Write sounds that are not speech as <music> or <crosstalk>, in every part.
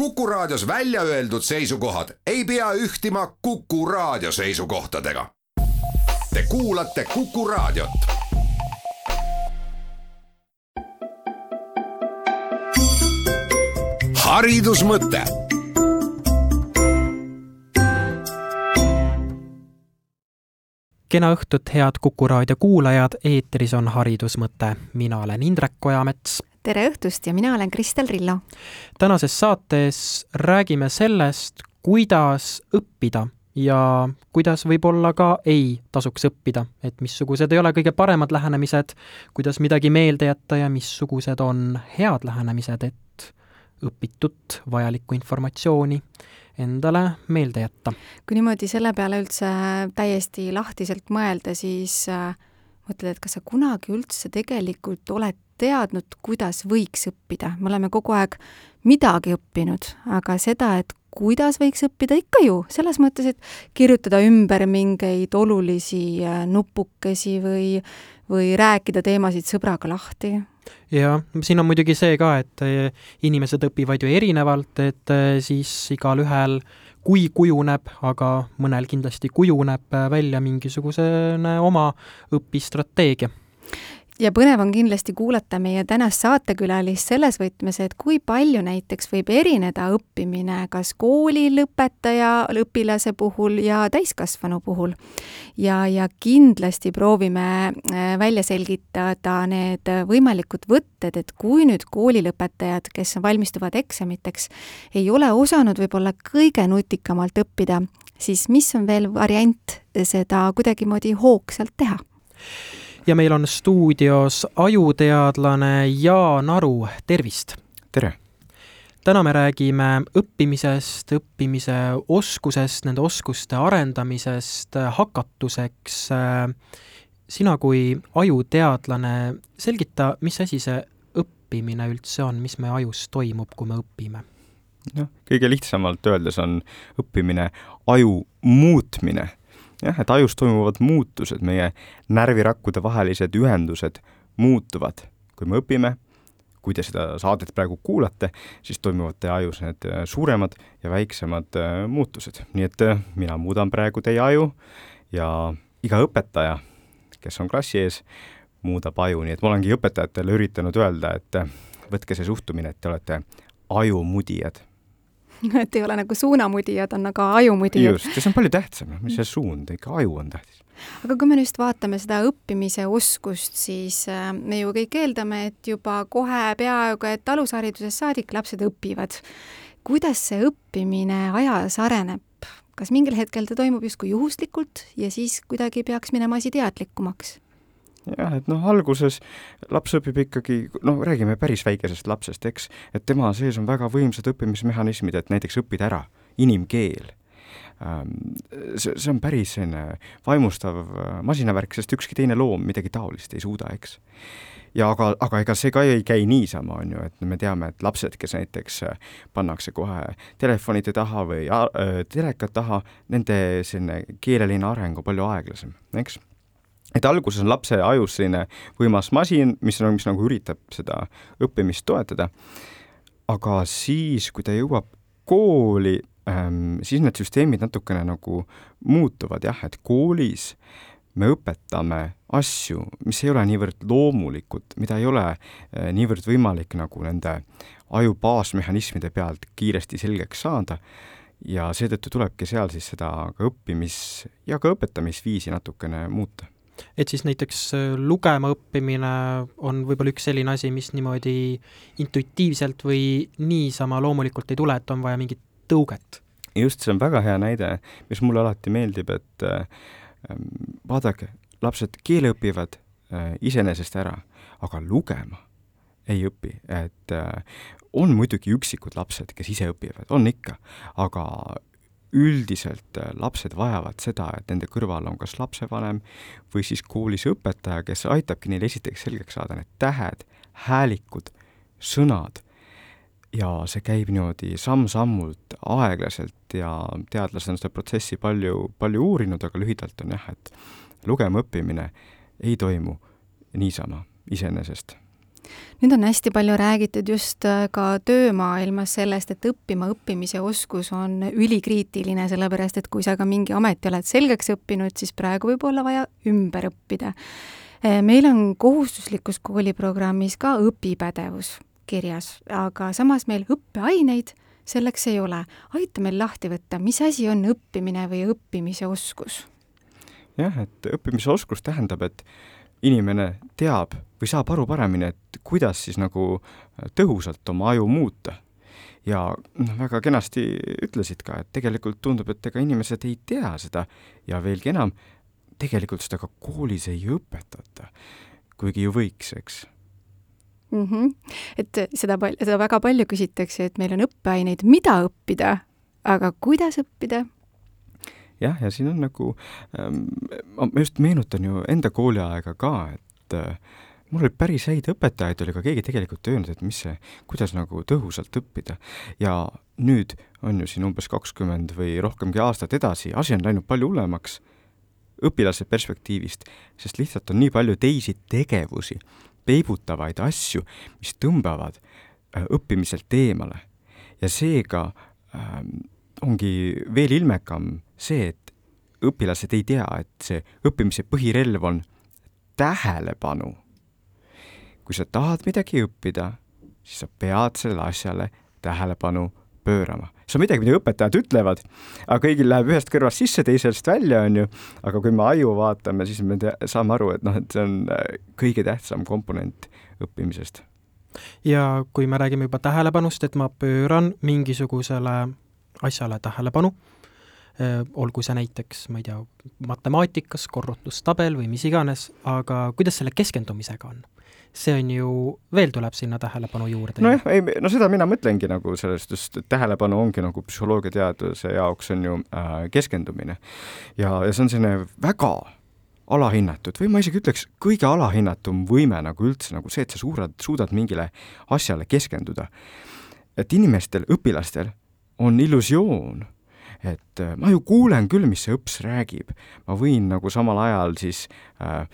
Kuku Raadios välja öeldud seisukohad ei pea ühtima Kuku Raadio seisukohtadega. Te kuulate Kuku Raadiot. haridusmõte kena õhtut, head Kuku raadio kuulajad, eetris on Haridusmõte. mina olen Indrek Ojamets. Tere õhtust ja mina olen Kristel Rillo. tänases saates räägime sellest, kuidas õppida ja kuidas võib-olla ka ei tasuks õppida, et missugused ei ole kõige paremad lähenemised, kuidas midagi meelde jätta ja missugused on head lähenemised, et õpitut, vajalikku informatsiooni endale meelde jätta. kui niimoodi selle peale üldse täiesti lahtiselt mõelda, siis äh, mõtled, et kas sa kunagi üldse tegelikult oled teadnud, kuidas võiks õppida, me oleme kogu aeg midagi õppinud, aga seda, et kuidas võiks õppida, ikka ju, selles mõttes, et kirjutada ümber mingeid olulisi äh, nupukesi või, või rääkida teemasid sõbraga lahti. jah, siin on muidugi see ka, et äh, inimesed õpivad ju erinevalt, et äh, siis igalühel kui kujuneb, aga mõnel kindlasti kujuneb välja mingisugune oma õpistrateegia ja põnev on kindlasti kuulata meie tänast saatekülalist selles võtmes, et kui palju näiteks võib erineda õppimine kas kooli lõpetaja, õpilase puhul ja täiskasvanu puhul. ja, ja kindlasti proovime äh, välja selgitada need võimalikud võtted, et kui nüüd koolilõpetajad, kes valmistuvad eksamiteks, ei ole osanud võib-olla kõige nutikamalt õppida, siis mis on veel variant seda kuidagimoodi hoogsalt teha? Ja meil on stuudios ajuteadlane Jaan Aru, tervist! tere! täna me räägime õppimisest, õppimise oskusest, nende oskuste arendamisest, hakatuseks. sina kui ajuteadlane, selgita, mis asi see õppimine üldse on, mis meie ajus toimub, kui me õpime? noh, kõige lihtsamalt öeldes on õppimine aju muutmine jah, et ajus toimuvad muutused, meie närvirakkude vahelised ühendused muutuvad. kui me õpime, kui te seda saadet praegu kuulate, siis toimuvad teie ajus need äh, suuremad ja väiksemad äh, muutused. nii et äh, mina muudan praegu teie aju ja iga õpetaja, kes on klassi ees, muudab aju, nii et ma olengi õpetajatele üritanud öelda, et võtke see suhtumine, et te olete ajumudijad <laughs> et ei ole nagu suunamudijad, on aga ajumudijad. just, ja see on palju tähtsam, mis see suund, ikka aju on tähtis. aga kui me nüüd vaatame seda õppimise oskust, siis äh, me ju kõik eeldame, et juba kohe peaaegu et alusharidusest saadik lapsed õpivad. kuidas see õppimine ajas areneb? kas mingil hetkel ta toimub justkui juhuslikult ja siis kuidagi peaks minema asi teadlikumaks? Jah, et noh, alguses laps õpib ikkagi, noh, räägime päris väikesest lapsest, eks, et tema sees on väga võimsad õppimismehhanismid, et näiteks õppida ära inimkeel. Ähm, see, see on päris selline vaimustav äh, masinavärk, sest ükski teine loom midagi taolist ei suuda, eks. ja aga, aga ega see ka ei käi niisama, on ju, et me teame, et lapsed, kes näiteks äh, pannakse kohe telefonide taha või äh, teleka taha, nende selline keeleline areng on palju aeglasem, eks et alguses on lapse ajus selline võimas masin, mis mis nagu üritab seda õppimist toetada, aga siis, kui ta jõuab kooli ähm,, siis need süsteemid natukene nagu muutuvad jah, et koolis me õpetame asju, mis ei ole niivõrd loomulikud, mida ei ole äh, niivõrd võimalik nagu nende aju baasmehhanismide pealt kiiresti selgeks saada. Ja seetõttu tulebki seal siis seda ka õppimis- ja ka õpetamisviisi natukene muuta et siis näiteks äh, lugema õppimine on võib-olla üks selline asi, mis niimoodi intuitiivselt või niisama loomulikult ei tule, et on vaja mingit tõuget. just, see on väga hea näide, mis mulle alati meeldib, et äh, vaadake, lapsed keele õpivad äh, iseenesest ära, aga lugema ei õpi, et äh, on muidugi üksikud lapsed, kes ise õpivad, on ikka, aga üldiselt äh, lapsed vajavad seda, et nende kõrval on kas lapsevanem või siis koolis õpetaja, kes aitabki neil esiteks selgeks saada need tähed, häälikud, sõnad. Ja see käib niimoodi samm-sammult, aeglaselt ja teadlased on seda protsessi palju, palju uurinud, aga lühidalt on jah, et lugema õppimine ei toimu niisama, iseenesest nüüd on hästi palju räägitud just äh, ka töömaailmas sellest, et õppima õppimise oskus on ülikriitiline, sellepärast et kui sa ka mingi ameti oled selgeks õppinud, siis praegu võib olla vaja ümber õppida. Äh, meil on kohustuslikus kooliprogrammis ka õpipädevus kirjas, aga samas meil õppeaineid selleks ei ole. aita meil lahti võtta, mis asi on õppimine või õppimise oskus? jah, et õppimise oskus tähendab, et inimene teab või saab aru paremini, et kuidas siis nagu tõhusalt oma aju muuta. ja noh, väga kenasti ütlesid ka, et tegelikult tundub, et ega inimesed ei tea seda ja veelgi enam, tegelikult seda ka koolis ei õpetata, kuigi ju võiks, eks mm. -hmm. et seda pal-, seda väga palju küsitakse, et meil on õppeaineid, mida õppida, aga kuidas õppida jah, ja siin on nagu ähm,, ma just meenutan ju enda kooliaega ka, et äh, mul oli päris häid õpetajaid, oli ka keegi tegelikult öelnud, et mis see, kuidas nagu tõhusalt õppida. ja nüüd on ju siin umbes kakskümmend või rohkemgi aastat edasi, asi on läinud palju hullemaks õpilase perspektiivist, sest lihtsalt on nii palju teisi tegevusi, peibutavaid asju, mis tõmbavad äh, õppimiselt eemale. ja seega ähm, ongi veel ilmekam see, et õpilased ei tea, et see õppimise põhirelv on tähelepanu. kui sa tahad midagi õppida, siis sa pead sellele asjale tähelepanu pöörama. see on midagi, mida õpetajad ütlevad, aga kõigil läheb ühest kõrvast sisse, teisest välja, on ju, aga kui me aju vaatame, siis me tea, saame aru, et noh, et see on äh, kõige tähtsam komponent õppimisest. ja kui me räägime juba tähelepanust, et ma pööran mingisugusele asjale tähelepanu, olgu see näiteks, ma ei tea, matemaatikas korrutustabel või mis iganes, aga kuidas selle keskendumisega on? see on ju, veel tuleb sinna tähelepanu juurde. nojah, ei, no seda mina mõtlengi nagu sellest, just tähelepanu ongi nagu psühholoogiateaduse jaoks on ju äh, keskendumine. ja, ja see on selline väga alahinnatud või ma isegi ütleks, kõige alahinnatum võime nagu üldse nagu see, et sa suudad, suudad mingile asjale keskenduda. et inimestel, õpilastel on illusioon, et äh, ma ju kuulen küll, mis see õps räägib, ma võin nagu samal ajal siis äh,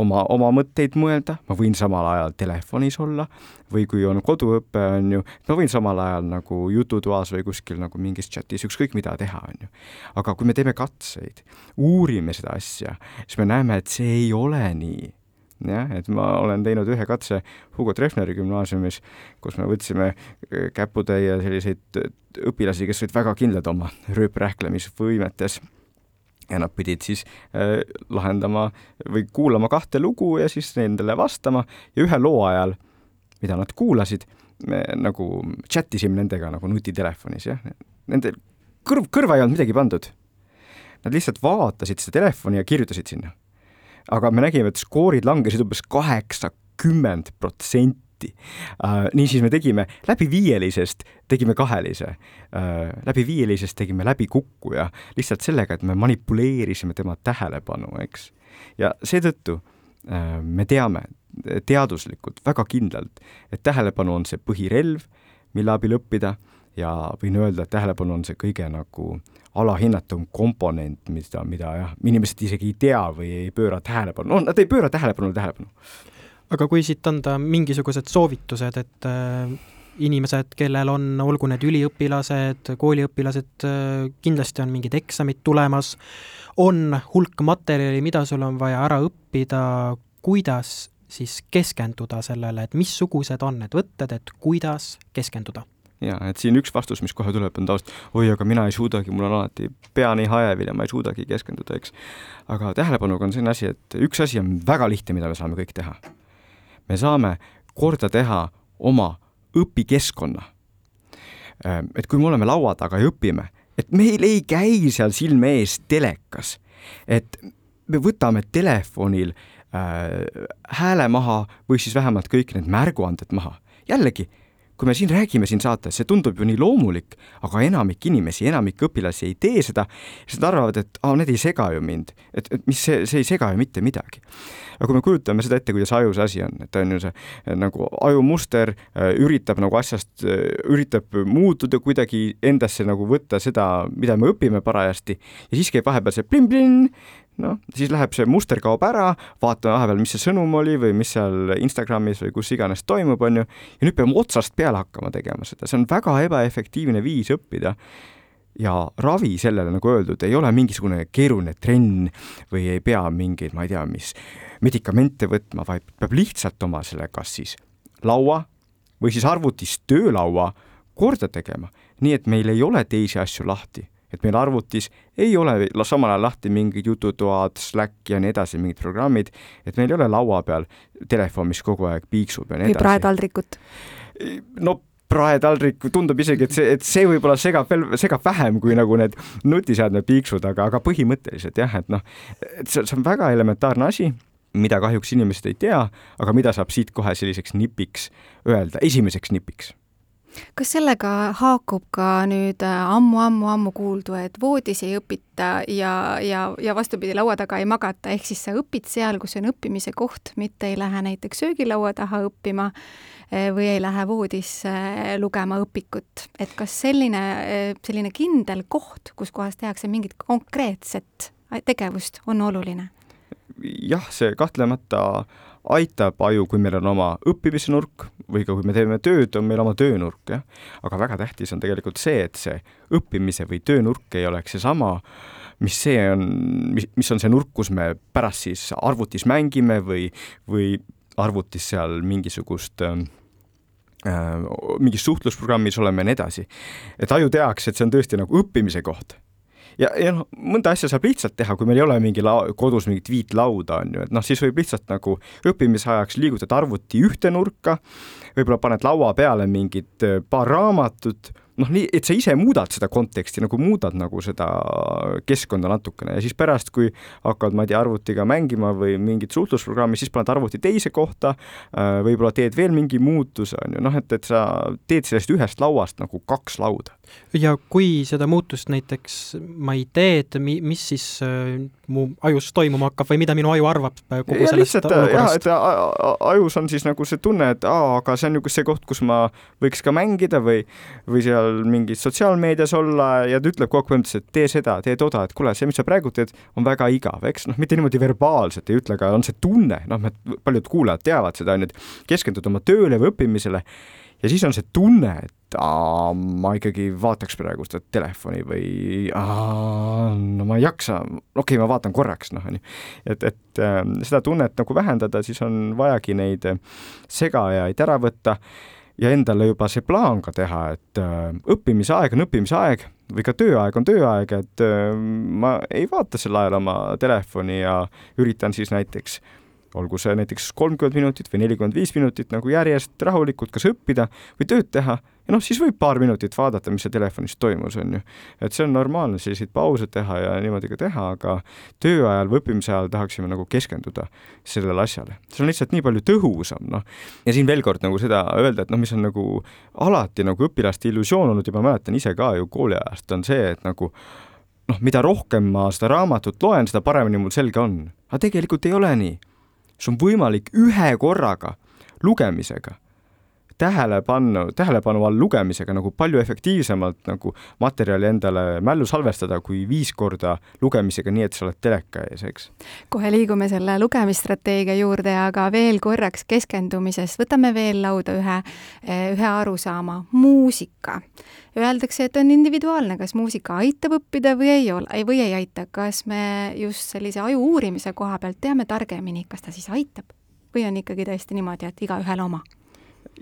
oma, oma mõtteid mõelda, ma võin samal ajal telefonis olla või kui on koduõpe, on ju, ma võin samal ajal nagu jututoas või kuskil nagu mingis chatis ükskõik mida teha, on ju. aga kui me teeme katseid, uurime seda asja, siis me näeme, et see ei ole nii jah, et ma olen teinud ühe katse Hugo Treffneri gümnaasiumis, kus me võtsime äh, käputäie selliseid õpilasi, kes olid väga kindlad oma rööprähklemisvõimetes ja nad pidid siis äh, lahendama või kuulama kahte lugu ja siis nendele vastama ja ühe loo ajal, mida nad kuulasid, me nagu chat isime nendega nagu nutitelefonis, jah. Nende kõrv, kõrva ei olnud midagi pandud. Nad lihtsalt vaatasid seda telefoni ja kirjutasid sinna aga me nägime, et skoorid langesid umbes kaheksakümmend protsenti uh,. niisiis me tegime läbi viielisest, tegime kahelise uh,, läbi viielisest tegime läbi kukkuja lihtsalt sellega, et me manipuleerisime tema tähelepanu, eks. ja seetõttu uh, me teame teaduslikult väga kindlalt, et tähelepanu on see põhirelv, mille abil õppida ja võin öelda, et tähelepanu on see kõige nagu alahinnatum komponent, mida, mida jah, inimesed isegi ei tea või ei pööra tähelepanu, no nad ei pööra tähelepanu tähelepanu. aga kui siit anda mingisugused soovitused, et äh, inimesed, kellel on, olgu need üliõpilased, kooliõpilased äh,, kindlasti on mingid eksamid tulemas, on hulk materjali, mida sul on vaja ära õppida, kuidas siis keskenduda sellele, et missugused on need võtted, et kuidas keskenduda jaa, et siin üks vastus, mis kohe tuleb, on taust, oi, aga mina ei suudagi, mul on alati pea nii hajevil ja ma ei suudagi keskenduda, eks. aga tähelepanuga on selline asi, et üks asi on väga lihtne, mida me saame kõik teha. me saame korda teha oma õpikeskkonna. Ehm, et kui me oleme laua taga ja õpime, et meil ei käi seal silme ees telekas, et me võtame telefonil äh, hääle maha või siis vähemalt kõik need märguanded maha. jällegi kui me siin räägime siin saates, see tundub ju nii loomulik, aga enamik inimesi, enamik õpilasi ei tee seda, siis nad arvavad, et aa, need ei sega ju mind, et, et mis see, see ei sega ju mitte midagi. aga kui me kujutame seda ette, kuidas aju see asi on, et on ju see nagu ajumuster äh, üritab nagu asjast, äh, üritab muutuda kuidagi endasse nagu võtta seda, mida me õpime parajasti ja siis käib vahepeal see plin-plin, noh, siis läheb see muster kaob ära, vaatame vahepeal, mis see sõnum oli või mis seal Instagramis või kus iganes toimub, on ju, ja nüüd peame otsast peale hakkama tegema seda, see on väga ebaefektiivne viis õppida. Ja ravi sellele, nagu öeldud, ei ole mingisugune keeruline trenn või ei pea mingeid, ma ei tea, mis medikamente võtma, vaid peab lihtsalt oma selle kas siis laua või siis arvutis töölaua korda tegema, nii et meil ei ole teisi asju lahti et meil arvutis ei ole samal ajal lahti mingid jututoad, Slack ja nii edasi, mingid programmid, et meil ei ole laua peal telefon, mis kogu aeg piiksub ja nii edasi. või praetaldrikut. no praetaldrik, tundub isegi, et see, et see võib-olla segab veel, segab vähem kui nagu need nutiseadme piiksud, aga, aga põhimõtteliselt jah, et noh, et see, see on väga elementaarne asi, mida kahjuks inimesed ei tea, aga mida saab siit kohe selliseks nipiks öelda, esimeseks nipiks kas sellega haakub ka nüüd ammu-ammu-ammu äh, kuuldu, et voodis ei õpita ja, ja, ja vastupidi, laua taga ei magata, ehk siis sa õpid seal, kus on õppimise koht, mitte ei lähe näiteks söögilaua taha õppima äh, või ei lähe voodisse äh, lugema õpikut, et kas selline, selline kindel koht, kus kohas tehakse mingit konkreetset tegevust, on oluline? jah, see kahtlemata aitab aju, kui meil on oma õppimise nurk või ka kui me teeme tööd, on meil oma töönurk, jah. aga väga tähtis on tegelikult see, et see õppimise või töönurk ei oleks seesama, mis see on, mis, mis on see nurk, kus me pärast siis arvutis mängime või, või arvutis seal mingisugust äh, mingis suhtlusprogrammis oleme ja nii edasi. et aju teaks, et see on tõesti nagu õppimise koht ja, ja noh, mõnda asja saab lihtsalt teha, kui meil ei ole mingi la-, kodus mingit viitlauda, on ju, et noh, siis võib lihtsalt nagu õppimise ajaks liigutada arvuti ühte nurka, võib-olla paned laua peale mingid äh, paar raamatut noh, nii, et sa ise muudad seda konteksti, nagu muudad nagu seda keskkonda natukene ja siis pärast, kui hakkad, ma ei tea, arvutiga mängima või mingit suhtlusprogrammi, siis paned arvuti teise kohta, äh, võib-olla teed veel mingi muutuse, on ju, noh, et, et sa teed sellest ühest lauast nagu kaks lauda. Ja kui seda muutust näiteks ma ei tee, et mi-, mis siis äh, mu ajus toimuma hakkab või mida minu aju arvab äh, kogu ja sellest lihtsalt, olukorrast? jah, et ajus on siis nagu see tunne, et aa, aga see on ju see koht, kus ma võiks ka mängida või, või seal mingis sotsiaalmeedias olla. Ja ta ütleb kogu aeg et tee seda, tee toda, et kuule, see, mis sa praegu teed, on väga igav, eks, noh, mitte niimoodi verbaalselt ei ütle, aga on see tunne, noh, paljud kuulajad teavad seda, on ju, et keskendud oma tööle või õppimisele ja siis on see tunne, et aa, ma ikkagi vaataks praegu seda telefoni või aa, no ma ei jaksa, okei okay,, ma vaatan korraks, noh, on ju. et, et äh, seda tunnet nagu vähendada, siis on vajagi neid segajaid ära võtta ja endale juba see plaan ka teha, et äh, õppimise aeg on õppimise aeg või ka tööaeg on tööaeg, et äh, ma ei vaata sel ajal oma telefoni ja üritan siis näiteks olgu see näiteks kolmkümmend minutit või nelikümmend viis minutit nagu järjest rahulikult kas õppida või tööd teha ja noh, siis võib paar minutit vaadata, mis seal telefonis toimus, on ju. et see on normaalne selliseid pause teha ja niimoodi ka teha, aga töö ajal või õppimise ajal tahaksime nagu keskenduda sellele asjale. see on lihtsalt nii palju tõhusam, noh. ja siin veel kord nagu seda öelda, et noh, mis on nagu alati nagu õpilaste illusioon olnud ja ma mäletan ise ka ju kooliajast, on see, et nagu noh, mida rohkem ma seda raamatut loen, seda paremini mul selge on. aga tegelikult ei ole nii sul on võimalik ühe korraga lugemisega tähelepanu, tähelepanu all lugemisega nagu palju efektiivsemalt nagu materjali endale mällu salvestada kui viis korda lugemisega, nii et sa oled teleka ees, eks. kohe liigume selle lugemisstrateegia juurde, aga veel korraks keskendumisest, võtame veel lauda ühe, ühe arusaama, muusika. Öeldakse, et on individuaalne, kas muusika aitab õppida või ei ole, või ei aita, kas me just sellise aju uurimise koha pealt teame targemini, kas ta siis aitab? Või on ikkagi tõesti niimoodi, et igaühel oma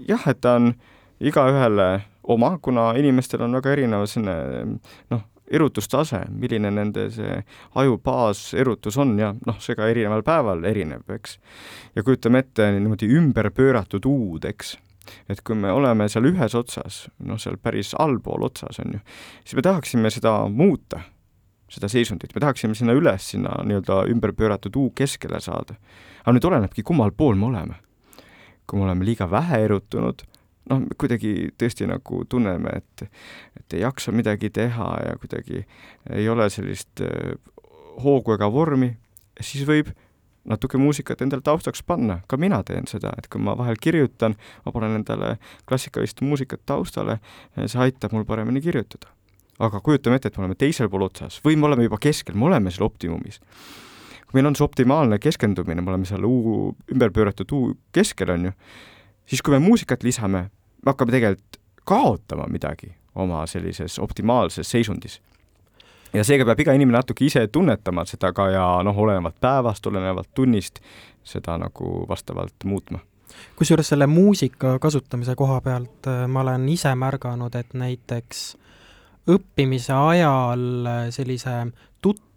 jah, et ta on igaühele oma, kuna inimestel on väga erinev selline noh, erutustase, milline nende see aju baaserutus on ja noh, see ka erineval päeval erineb, eks. ja kujutame ette niimoodi ümber pööratud U-d, eks et kui me oleme seal ühes otsas, noh, seal päris allpool otsas, on ju, siis me tahaksime seda muuta, seda seisundit, me tahaksime sinna üles, sinna nii-öelda ümber pööratud U keskele saada. aga nüüd olenebki, kummal pool me oleme kui me oleme liiga vähe erutunud, noh, kuidagi tõesti nagu tunneme, et, et ei jaksa midagi teha ja kuidagi ei ole sellist äh, hoogu ega vormi, siis võib natuke muusikat endale taustaks panna, ka mina teen seda, et kui ma vahel kirjutan, ma panen endale klassikalist muusikat taustale, see aitab mul paremini kirjutada. aga kujutame ette, et me oleme teisel pool otsas või me oleme juba keskel, me oleme seal optimumis kui meil on see optimaalne keskendumine, me oleme seal uu, ümber pööratud uu keskel, on ju, siis kui me muusikat lisame, me hakkame tegelikult kaotama midagi oma sellises optimaalses seisundis. Ja seega peab iga inimene natuke ise tunnetama seda ka ja noh, olenevalt päevast, olenevalt tunnist, seda nagu vastavalt muutma. Kusjuures selle muusika kasutamise koha pealt äh, ma olen ise märganud, et näiteks õppimise ajal äh, sellise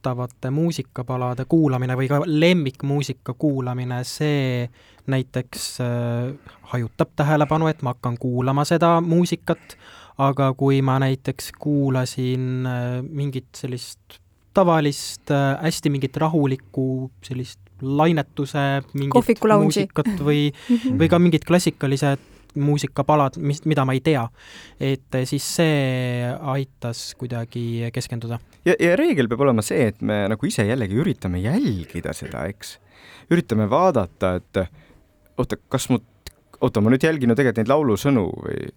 tuttavate muusikapalade kuulamine või ka lemmikmuusika kuulamine, see näiteks äh, hajutab tähelepanu, et ma hakkan kuulama seda muusikat, aga kui ma näiteks kuulasin äh, mingit sellist tavalist äh, hästi mingit rahulikku sellist lainetuse mingit muusikat või <laughs> mhm. või ka mingid klassikalised muusikapalad, mis, mida ma ei tea. et äh, siis see aitas kuidagi keskenduda. ja, ja reegel peab olema see, et me nagu ise jällegi üritame jälgida seda, eks. üritame vaadata, et oota, kas mu, oota, ma nüüd jälgin ju tegelikult neid laulusõnu või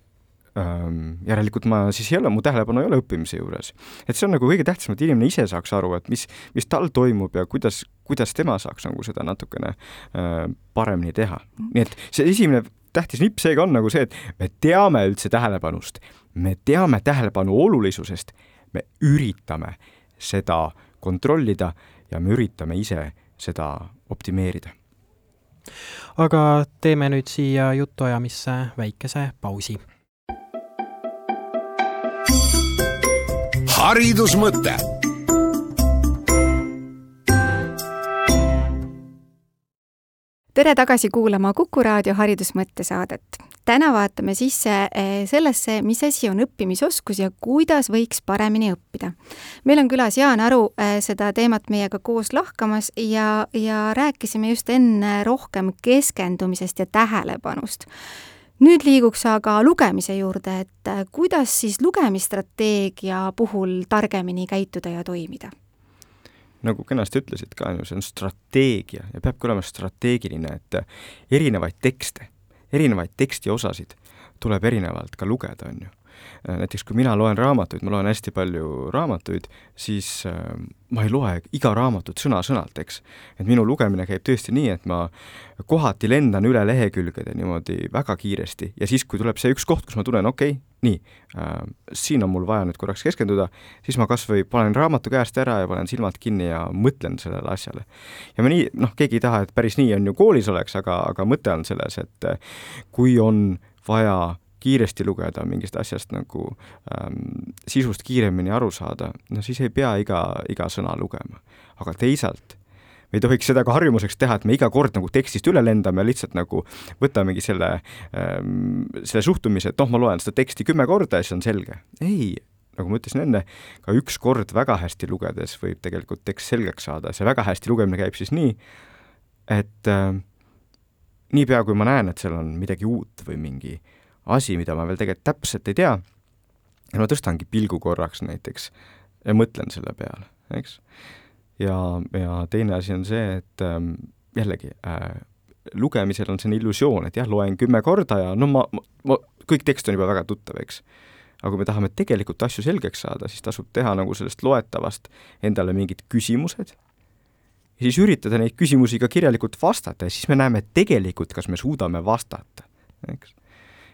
järelikult ma siis ei ole, mu tähelepanu ei ole õppimise juures. et see on nagu kõige tähtsam, et inimene ise saaks aru, et mis, mis tal toimub ja kuidas, kuidas tema saaks nagu seda natukene äh, paremini teha. nii et see esimene tähtis nipp seega on nagu see, et me teame üldse tähelepanust, me teame tähelepanu olulisusest, me üritame seda kontrollida ja me üritame ise seda optimeerida aga teeme nüüd siia jutuajamisse väikese pausi haridusmõte. Tere tagasi kuulama Kuku raadio haridusmõtte saadet. täna vaatame sisse eh, sellesse, mis asi on õppimisoskus ja kuidas võiks paremini õppida. meil on külas Jaan Aru eh, seda teemat meiega koos lahkamas ja, ja rääkisime just enne rohkem keskendumisest ja tähelepanust nüüd liiguks aga lugemise juurde, et äh, kuidas siis lugemisstrateegia puhul targemini käituda ja toimida? Nagu kenasti ütlesid ka, see on strateegia ja peabki olema strateegiline, et äh, erinevaid tekste, erinevaid tekstiosasid tuleb erinevalt ka lugeda, on ju Äh, näiteks kui mina loen raamatuid, ma loen hästi palju raamatuid, siis äh, ma ei loe iga raamatut sõna-sõnalt, eks. et minu lugemine käib tõesti nii, et ma kohati lendan üle lehekülgede niimoodi väga kiiresti ja siis, kui tuleb see üks koht, kus ma tunnen, okei okay,, nii äh,, siin on mul vaja nüüd korraks keskenduda, siis ma kas või panen raamatu käest ära ja panen silmad kinni ja mõtlen sellele asjale. ja ma nii, noh, keegi ei taha, et päris nii on ju koolis oleks, aga, aga mõte on selles, et äh, kui on vaja kiiresti lugeda mingist asjast nagu ähm, sisust kiiremini aru saada, no siis ei pea iga, iga sõna lugema. aga teisalt me ei tohiks seda ka harjumuseks teha, et me iga kord nagu tekstist üle lendame lihtsalt nagu võtamegi selle ähm,, selle suhtumise, et noh, ma loen seda teksti kümme korda ja siis on selge. ei, nagu ma ütlesin enne, ka üks kord väga hästi lugedes võib tegelikult tekst selgeks saada, see väga hästi lugemine käib siis nii, et äh, niipea, kui ma näen, et seal on midagi uut või mingi asi, mida ma veel tegelikult täpselt ei tea, ma tõstangi pilgu korraks näiteks ja mõtlen selle peale, eks. Ja, ja teine asi on see, et ähm, jällegi äh, lugemisel on selline illusioon, et jah, loen kümme korda ja no ma, ma, kõik tekst on juba väga tuttav, eks. aga kui me tahame tegelikult asju selgeks saada, siis tasub teha nagu sellest loetavast endale mingid küsimused ja siis üritada neid küsimusi ka kirjalikult vastata ja siis me näeme tegelikult, kas me suudame vastata, eks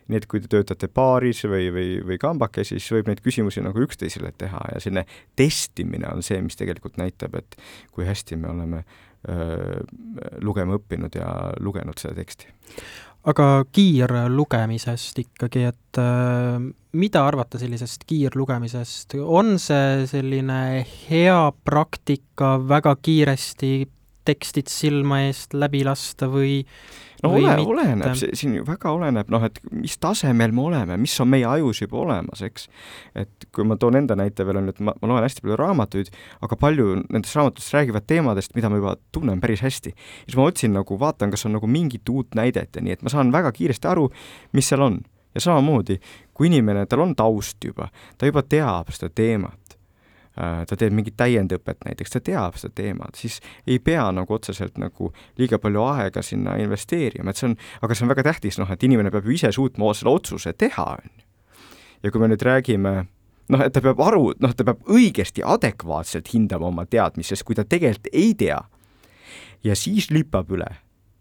nii et kui te töötate paaris või, või, või kambakesi, siis võib neid küsimusi nagu üksteisele teha ja selline testimine on see, mis tegelikult näitab, et kui hästi me oleme öö, lugema õppinud ja lugenud seda teksti. aga kiirlugemisest ikkagi, et äh, mida arvata sellisest kiirlugemisest, on see selline hea praktika väga kiiresti tekstid silma eest läbi lasta või no ole, oleneb, see siin ju väga oleneb, noh, et mis tasemel me oleme, mis on meie ajus juba olemas, eks. et kui ma toon enda näite veel, on ju, et ma, ma loen hästi palju raamatuid, aga palju nendest raamatutest räägivad teemadest, mida ma juba tunnen päris hästi. siis ma otsin nagu, vaatan, kas on nagu mingit uut näidet ja nii, et ma saan väga kiiresti aru, mis seal on. ja samamoodi, kui inimene, tal on taust juba, ta juba teab seda teemat, ta teeb mingit täiendõpet näiteks, ta teab seda teemat, siis ei pea nagu otseselt nagu liiga palju aega sinna investeerima, et see on, aga see on väga tähtis, noh, et inimene peab ju ise suutma selle otsuse teha, on ju. ja kui me nüüd räägime noh, et ta peab aru, noh, ta peab õigesti, adekvaatselt hindama oma teadmist, sest kui ta tegelikult ei tea, ja siis lüppab üle,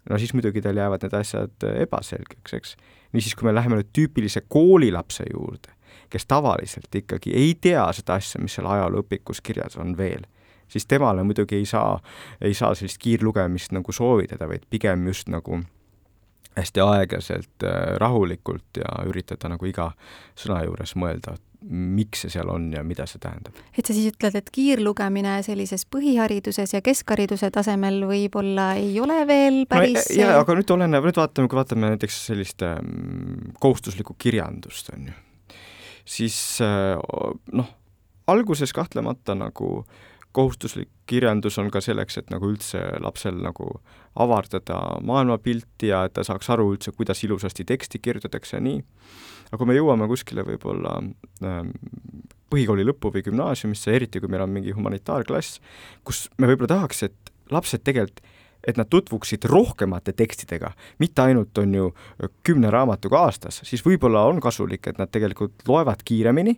no siis muidugi tal jäävad need asjad ebaselgeks, eks. niisiis, kui me läheme nüüd tüüpilise koolilapse juurde, kes tavaliselt ikkagi ei tea seda asja, mis seal ajalooõpikus kirjas on veel, siis temale muidugi ei saa, ei saa sellist kiirlugemist nagu soovitada, vaid pigem just nagu hästi aeglaselt, äh, rahulikult ja üritada nagu iga sõna juures mõelda, miks see seal on ja mida see tähendab. et sa siis ütled, et kiirlugemine sellises põhihariduses ja keskhariduse tasemel võib-olla ei ole veel päris no, jaa, aga nüüd oleneb, nüüd vaatame, kui vaatame näiteks sellist ähm, kohustuslikku kirjandust, on ju, siis äh, noh, alguses kahtlemata nagu kohustuslik kirjandus on ka selleks, et nagu üldse lapsel nagu avardada maailmapilti ja et ta saaks aru üldse, kuidas ilusasti teksti kirjutatakse ja nii. aga kui me jõuame kuskile võib-olla ähm, põhikooli lõppu või gümnaasiumisse, eriti kui meil on mingi humanitaarklass, kus me võib-olla tahaks, et lapsed tegelikult et nad tutvuksid rohkemate tekstidega, mitte ainult on ju kümne raamatuga aastas, siis võib-olla on kasulik, et nad tegelikult loevad kiiremini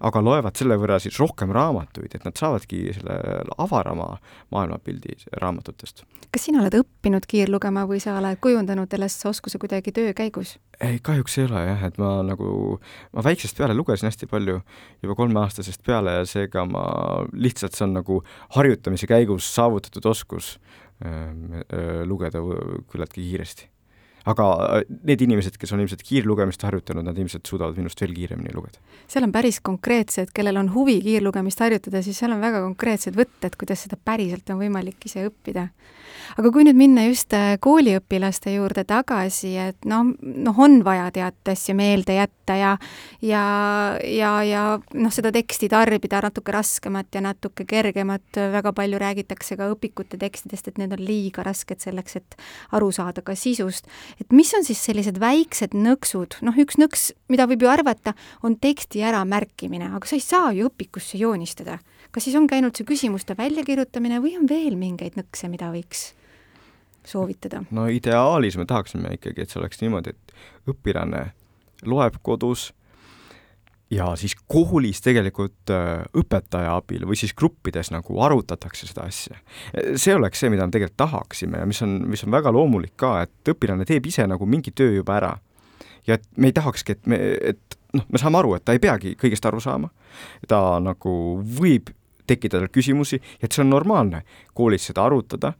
aga loevad selle võrra siis rohkem raamatuid, et nad saavadki selle avarama maailmapildi raamatutest. kas sina oled õppinud kiirlugema või sa oled kujundanud ennast oskuse kuidagi töö käigus? ei, kahjuks ei ole jah, et ma nagu, ma väiksest peale lugesin hästi palju, juba kolmeaastasest peale ja seega ma lihtsalt, see on nagu harjutamise käigus saavutatud oskus lugeda küllaltki kiiresti aga äh, need inimesed, kes on ilmselt kiirlugemist harjutanud, nad ilmselt suudavad minust veel kiiremini lugeda. seal on päris konkreetsed, kellel on huvi kiirlugemist harjutada, siis seal on väga konkreetsed võtted, kuidas seda päriselt on võimalik ise õppida aga kui nüüd minna just äh, kooliõpilaste juurde tagasi, et noh, noh, on vaja teatud asju meelde jätta ja ja, ja, ja noh, seda teksti tarbida natuke raskemat ja natuke kergemat, väga palju räägitakse ka õpikute tekstidest, et need on liiga rasked selleks, et aru saada ka sisust. Et mis on siis sellised väiksed nõksud, noh, üks nõks, mida võib ju arvata, on teksti äramärkimine, aga sa ei saa ju õpikusse joonistada kas siis ongi ainult see küsimuste väljakirjutamine või on veel mingeid nõkse, mida võiks soovitada? no ideaalis me tahaksime ikkagi, et see oleks niimoodi, et õpilane loeb kodus ja siis koolis tegelikult äh, õpetaja abil või siis gruppides nagu arutatakse seda asja. see oleks see, mida me tegelikult tahaksime ja mis on, mis on väga loomulik ka, et õpilane teeb ise nagu mingi töö juba ära. ja et me ei tahakski, et me, et noh, me saame aru, et ta ei peagi kõigest aru saama, ta nagu võib tekkida tal küsimusi ja et see on normaalne koolis seda arutada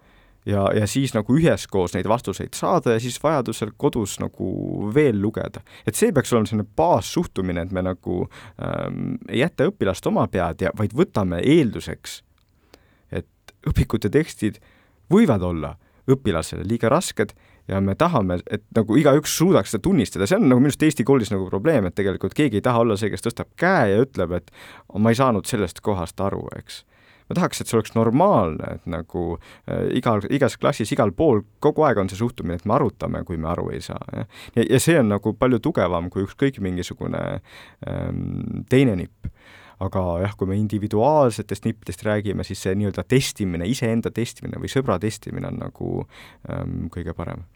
ja, ja siis nagu üheskoos neid vastuseid saada ja siis vajadusel kodus nagu veel lugeda. et see peaks olema selline baassuhtumine, et me nagu ähm, ei jäta õpilast oma pead ja vaid võtame eelduseks, et õpikute tekstid võivad olla õpilasele liiga rasked ja me tahame, et nagu igaüks suudaks seda tunnistada, see on nagu minu arust Eesti koolis nagu probleem, et tegelikult keegi ei taha olla see, kes tõstab käe ja ütleb, et ma ei saanud sellest kohast aru, eks ma tahaks, et see oleks normaalne, et nagu äh, igal, igas klassis, igal pool kogu aeg on see suhtumine, et me arutame, kui me aru ei saa, jah. ja, ja see on nagu palju tugevam kui ükskõik mingisugune ähm, teine nipp aga jah, kui me individuaalsetest nippidest räägime, siis see nii-öelda testimine, iseenda testimine või sõbra testimine on nagu ähm, kõige parem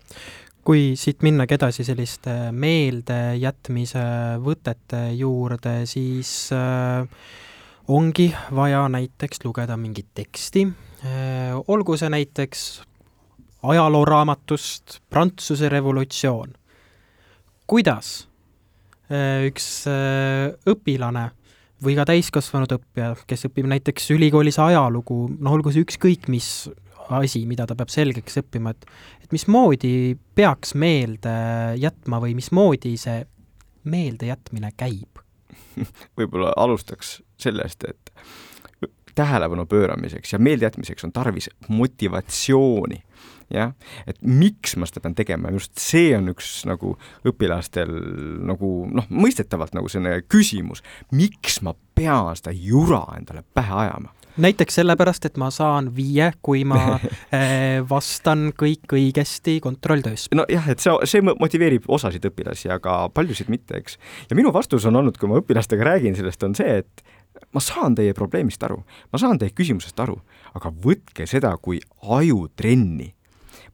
kui siit minnagi edasi selliste meeldejätmise võtete juurde, siis äh, ongi vaja näiteks lugeda mingit teksti, äh, olgu see näiteks ajalooraamatust Prantsuse revolutsioon. kuidas äh, üks äh, õpilane või ka täiskasvanud õppija, kes õpib näiteks ülikoolis ajalugu, noh, olgu see ükskõik mis asi, mida ta peab selgeks õppima, et et mismoodi peaks meelde jätma või mismoodi see meeldejätmine käib? <laughs> võib-olla alustaks sellest, et tähelepanu pööramiseks ja meeldejätmiseks on tarvis motivatsiooni jah, et miks ma seda pean tegema, just see on üks nagu õpilastel nagu noh, mõistetavalt nagu selline küsimus, miks ma pean seda jura endale pähe ajama näiteks sellepärast, et ma saan viie, kui ma eh, <laughs> vastan kõik õigesti kontrolltöös. nojah, et see, see motiveerib osasid õpilasi, aga paljusid mitte, eks. ja minu vastus on olnud, kui ma õpilastega räägin sellest, on see, et ma saan teie probleemist aru, ma saan teie küsimusest aru, aga võtke seda kui ajutrenni.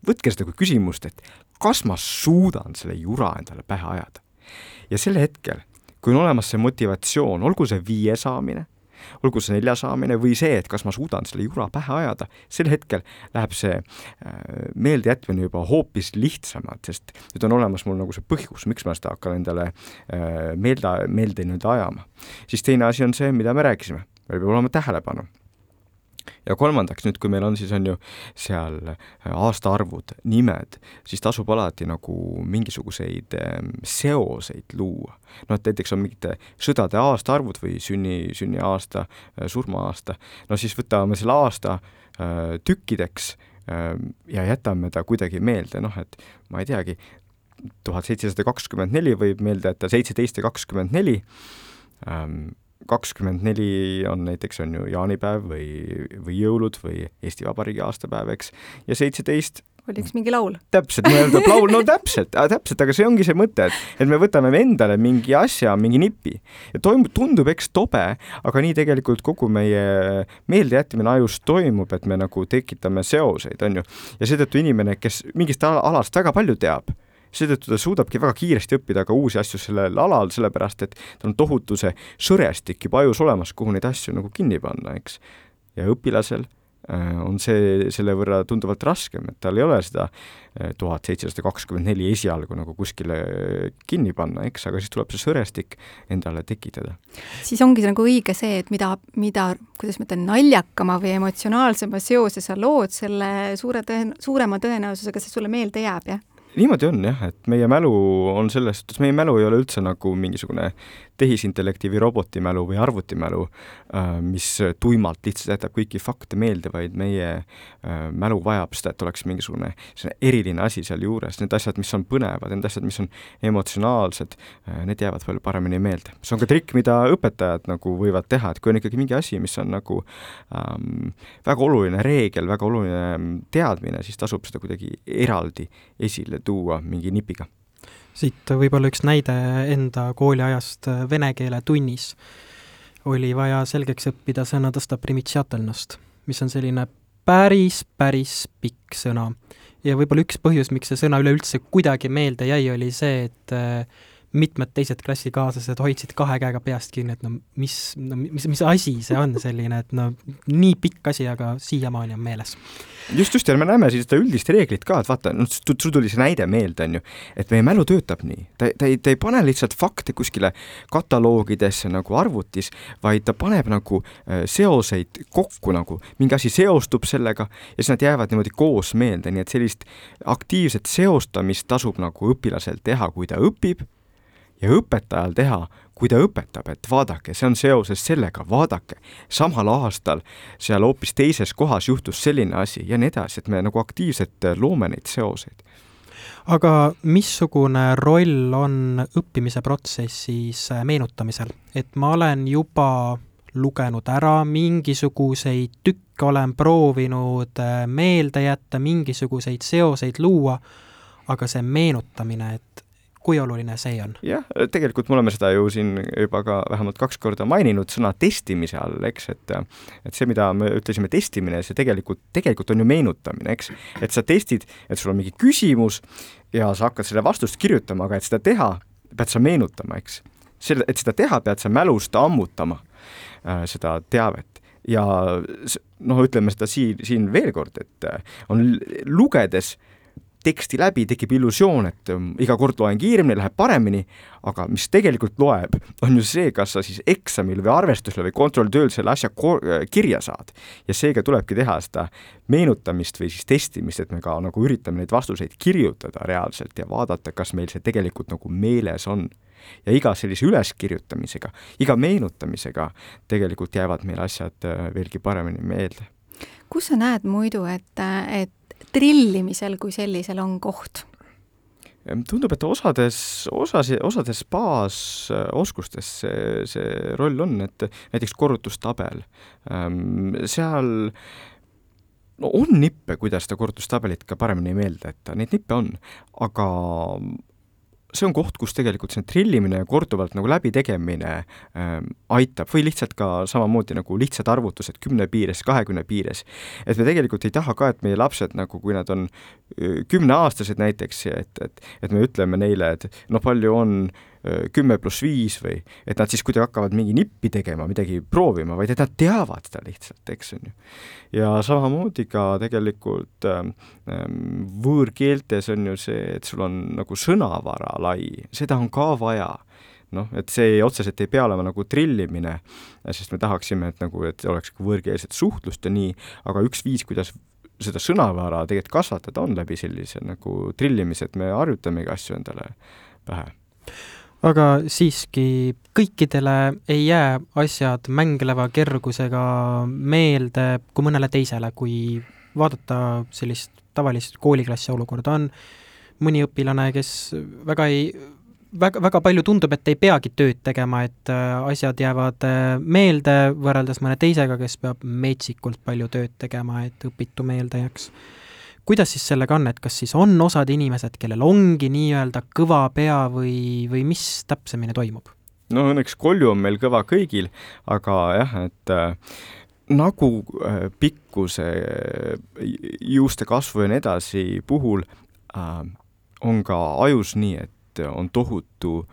võtke seda kui küsimust, et kas ma suudan selle jura endale pähe ajada. ja sel hetkel, kui on olemas see motivatsioon, olgu see viie saamine olgu see nelja saamine või see, et kas ma suudan selle jura pähe ajada, sel hetkel läheb see äh, meeldejätmine juba hoopis lihtsamalt, sest nüüd on olemas mul nagu see põhjus, miks ma seda hakkan endale äh, meelde, meelde nüüd ajama. siis teine asi on see, mida me rääkisime, meil peab olema tähelepanu ja kolmandaks nüüd, kui meil on siis on ju seal äh, aastaarvud, nimed, siis tasub alati nagu mingisuguseid ähm, seoseid luua. noh, et näiteks on mingite sõdade aastaarvud või sünni, sünniaasta, äh, surmaaasta, no siis võtame selle aasta äh, tükkideks ähm, ja jätame ta kuidagi meelde, noh et ma ei teagi, tuhat seitsesada kakskümmend neli võib meelde jätta seitseteist ja kakskümmend neli, ähm, kakskümmend neli on näiteks, on ju jaanipäev või, või jõulud või Eesti Vabariigi aastapäev, eks, ja seitseteist oli üks mingi laul. täpselt, mõeldab laul, no täpselt, täpselt, aga see ongi see mõte, et, et me võtame endale mingi asja, mingi nipi ja toimub, tundub eks tobe, aga nii tegelikult kogu meie meeldejätmine ajus toimub, et me nagu tekitame seoseid, on ju. ja seetõttu inimene, kes mingist alast väga palju teab seetõttu ta suudabki väga kiiresti õppida ka uusi asju sellel alal, sellepärast et tal on tohutu see sõrestik juba ajus olemas, kuhu neid asju nagu kinni panna, eks. ja õpilasel äh, on see selle võrra tunduvalt raskem, et tal ei ole seda äh, tuhat seitsesada kakskümmend neli esialgu nagu kuskile kinni panna, eks, aga siis tuleb see sõrestik endale tekitada. siis ongi nagu õige see, et mida, mida, kuidas ma ütlen, naljakama või emotsionaalsema seose sa lood, selle suure tõen-, suurema tõenäosusega see sulle meelde jääb, jah? Niimoodi on jah, et meie mälu on selles suhtes, meie mälu ei ole üldse nagu mingisugune tehisintellekti või robotimälu või arvutimälu, äh, mis tuimalt lihtsalt jätab kõiki fakte meelde, vaid meie äh, mälu vajab seda, et oleks mingisugune eriline asi sealjuures, need asjad, mis on põnevad, need asjad, mis on emotsionaalsed, äh, need jäävad palju paremini meelde. see on ka trikk, mida õpetajad nagu võivad teha, et kui on ikkagi mingi asi, mis on nagu ähm, väga oluline reegel, väga oluline ähm, teadmine, siis tasub seda kuidagi eraldi esile tuua mingi nipiga siit võib-olla üks näide enda kooliajast äh, vene keele tunnis. oli vaja selgeks õppida sõna tõsta primitšatelnost, mis on selline päris, päris pikk sõna. ja võib-olla üks põhjus, miks see sõna üleüldse kuidagi meelde jäi, oli see, et äh, mitmed teised klassikaaslased hoidsid kahe käega peast kinni, et no mis, no mis, mis asi see on selline, et no nii pikk asi, aga siiamaani on meeles. just, just, ja me näeme siis seda üldist reeglit ka, et vaata, noh, sul tuli see näide meelde, on ju, et meie mälu töötab nii, ta, ta ei, ta ei pane lihtsalt fakte kuskile kataloogidesse nagu arvutis, vaid ta paneb nagu äh, seoseid kokku nagu, mingi asi seostub sellega ja siis nad jäävad niimoodi koos meelde, nii et sellist aktiivset seostamist tasub nagu õpilasel teha, kui ta õpib ja õpetajal teha, kui ta õpetab, et vaadake, see on seoses sellega, vaadake, samal aastal seal hoopis teises kohas juhtus selline asi ja nii edasi, et me nagu aktiivselt loome neid seoseid. aga missugune roll on õppimise protsessis meenutamisel, et ma olen juba lugenud ära mingisuguseid tükke, olen proovinud meelde jätta, mingisuguseid seoseid luua, aga see meenutamine, et kui oluline see on? jah, tegelikult me oleme seda ju siin juba ka vähemalt kaks korda maininud sõna testimise all, eks, et et see, mida me ütlesime testimine, see tegelikult, tegelikult on ju meenutamine, eks. et sa testid, et sul on mingi küsimus ja sa hakkad selle vastust kirjutama, aga et seda teha, pead sa meenutama, eks. selle, et seda teha, pead sa mälust ammutama äh, seda teavet ja noh, ütleme seda siin, siin veel kord, et äh, on lugedes äh, teksti läbi, tekib illusioon, et um, iga kord loen kiiremini, läheb paremini, aga mis tegelikult loeb, on ju see, kas sa siis eksamil või arvestusel või kontrolltööl selle asja äh, kirja saad. ja seega tulebki teha seda meenutamist või siis testimist, et me ka nagu üritame neid vastuseid kirjutada reaalselt ja vaadata, kas meil see tegelikult nagu meeles on ja iga sellise üleskirjutamisega, iga meenutamisega tegelikult jäävad meil asjad äh, veelgi paremini meelde. kus sa näed muidu, et, et trillimisel kui sellisel on koht? tundub, et osades, osas, osades baasoskustes see, see roll on, et näiteks korrutustabel, seal no on nippe, kuidas seda korrutustabelit ka paremini meelde jätta, neid nippe on, aga see on koht, kus tegelikult see trillimine ja korduvalt nagu läbitegemine äh, aitab või lihtsalt ka samamoodi nagu lihtsad arvutused kümne piires, kahekümne piires. et me tegelikult ei taha ka, et meie lapsed nagu, kui nad on kümneaastased näiteks, et, et, et me ütleme neile, et noh, palju on kümme pluss viis või et nad siis kuidagi hakkavad mingi nippi tegema, midagi proovima, vaid et nad teavad seda lihtsalt, eks on ju. ja samamoodi ka tegelikult ähm, ähm, võõrkeeltes on ju see, et sul on nagu sõnavara lai, seda on ka vaja noh, et see ei, otseselt ei pea olema nagu trillimine, sest me tahaksime, et nagu, et oleks võõrkeelset suhtlust ja nii, aga üks viis, kuidas seda sõnavara tegelikult kasvatada on läbi sellise nagu trillimise, et me harjutamegi asju endale pähe aga siiski kõikidele ei jää asjad mängleva kergusega meelde kui mõnele teisele, kui vaadata sellist tavalist kooliklassi olukorda, on mõni õpilane, kes väga ei, väga, väga palju tundub, et ei peagi tööd tegema, et äh, asjad jäävad äh, meelde võrreldes mõne teisega, kes peab metsikult palju tööd tegema, et õpitu meelde jääks kuidas siis sellega on, et kas siis on osad inimesed, kellel ongi nii-öelda kõva pea või, või mis täpsemini toimub? no õnneks kolju on meil kõva kõigil, aga jah, et äh, nagu äh, pikkuse, juuste kasvu ja nii edasi puhul äh, on ka ajus nii, et on tohutu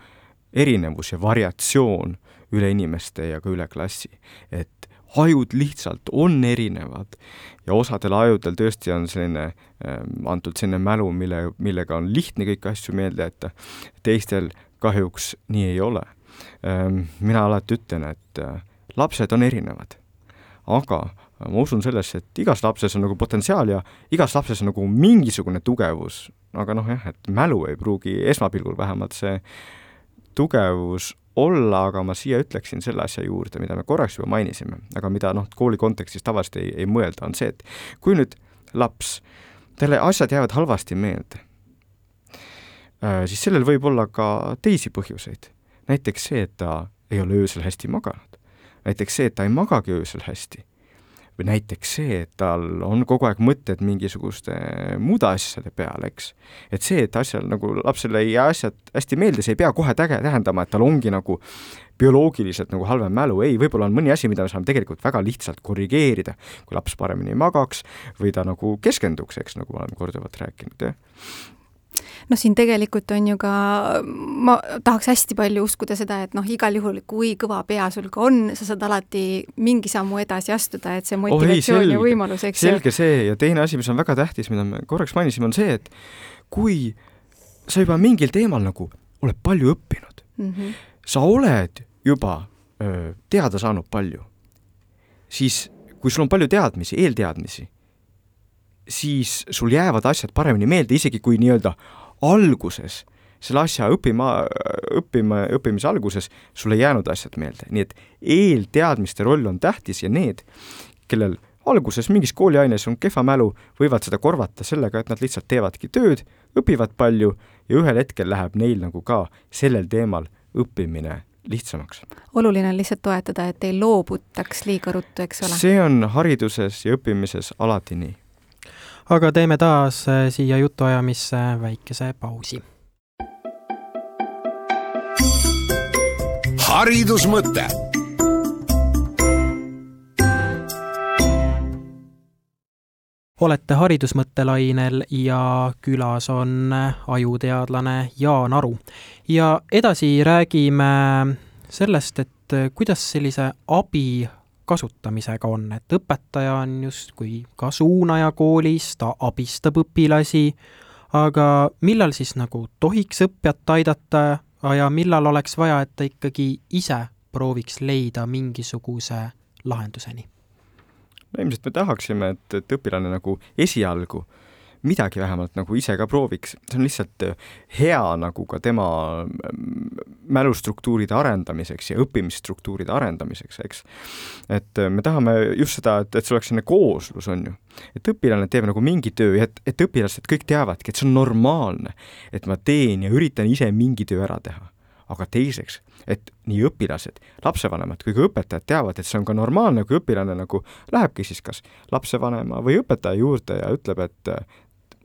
erinevus ja variatsioon üle inimeste ja ka üle klassi. et ajud lihtsalt on erinevad ja osadel ajudel tõesti on selline äh, antud selline mälu, mille, millega on lihtne kõiki asju meelde jätta, teistel kahjuks nii ei ole. Ähm,. mina alati ütlen, et äh, lapsed on erinevad, aga ma usun sellesse, et igas lapses on nagu potentsiaal ja igas lapses on nagu mingisugune tugevus, aga noh jah, et mälu ei pruugi esmapilgul vähemalt see tugevus olla, aga ma siia ütleksin selle asja juurde, mida me korraks juba mainisime, aga mida noh, kooli kontekstis tavaliselt ei, ei mõelda, on see, et kui nüüd laps, talle asjad jäävad halvasti meelde, äh, siis sellel võib olla ka teisi põhjuseid. näiteks see, et ta ei ole öösel hästi maganud. näiteks see, et ta ei magagi öösel hästi või näiteks see, et tal on kogu aeg mõtted mingisuguste muude asjade peale, eks. et see, et asjal nagu lapsele ei jää asjad hästi meelde, see ei pea kohe täge-, tähendama, et tal ongi nagu bioloogiliselt nagu halvem mälu, ei, võib-olla on mõni asi, mida me saame tegelikult väga lihtsalt korrigeerida, kui laps paremini magaks või ta nagu keskenduks, eks, nagu olen korduvalt rääkinud, jah noh, siin tegelikult on ju ka, ma tahaks hästi palju uskuda seda, et noh, igal juhul, kui kõva pea sul ka on, sa saad alati mingi sammu edasi astuda, et see motivatsioon oh, ei, ja võimalus, eks ju. selge see ja teine asi, mis on väga tähtis, mida me korraks mainisime, on see, et kui sa juba mingil teemal nagu oled palju õppinud mm, -hmm. sa oled juba öö, teada saanud palju, siis kui sul on palju teadmisi, eelteadmisi, siis sul jäävad asjad paremini meelde, isegi kui nii-öelda alguses, selle asja õppima, õppima, õppimise alguses sul ei jäänud asjad meelde, nii et eelteadmiste roll on tähtis ja need, kellel alguses mingis kooliaines on kehva mälu, võivad seda korvata sellega, et nad lihtsalt teevadki tööd, õpivad palju ja ühel hetkel läheb neil nagu ka sellel teemal õppimine lihtsamaks. oluline on lihtsalt toetada, et ei loobutaks liiga ruttu, eks ole? see on hariduses ja õppimises alati nii aga teeme taas äh, siia jutuajamisse väikese pausi. haridusmõte olete haridusmõttelainel ja külas on ajuteadlane Jaan Aru. ja edasi räägime sellest, et kuidas sellise abi kasutamisega on, et õpetaja on justkui ka suunaja koolis, ta abistab õpilasi, aga millal siis nagu tohiks õppijat aidata ja millal oleks vaja, et ta ikkagi ise prooviks leida mingisuguse lahenduseni? no ilmselt me tahaksime, et, et õpilane nagu esialgu äh, midagi vähemalt nagu ise ka prooviks, see on lihtsalt äh, hea nagu ka tema mm, mälustruktuuride arendamiseks ja õppimisstruktuuride arendamiseks, eks. et äh, me tahame just seda, et, et see oleks selline kooslus, on ju. et õpilane teeb nagu mingi töö ja et, et õpilased kõik teavadki, et see on normaalne, et ma teen ja üritan ise mingi töö ära teha aga teiseks, et nii õpilased, lapsevanemad kui ka õpetajad teavad, et see on ka normaalne, kui õpilane nagu lähebki siis kas lapsevanema või õpetaja juurde ja ütleb, et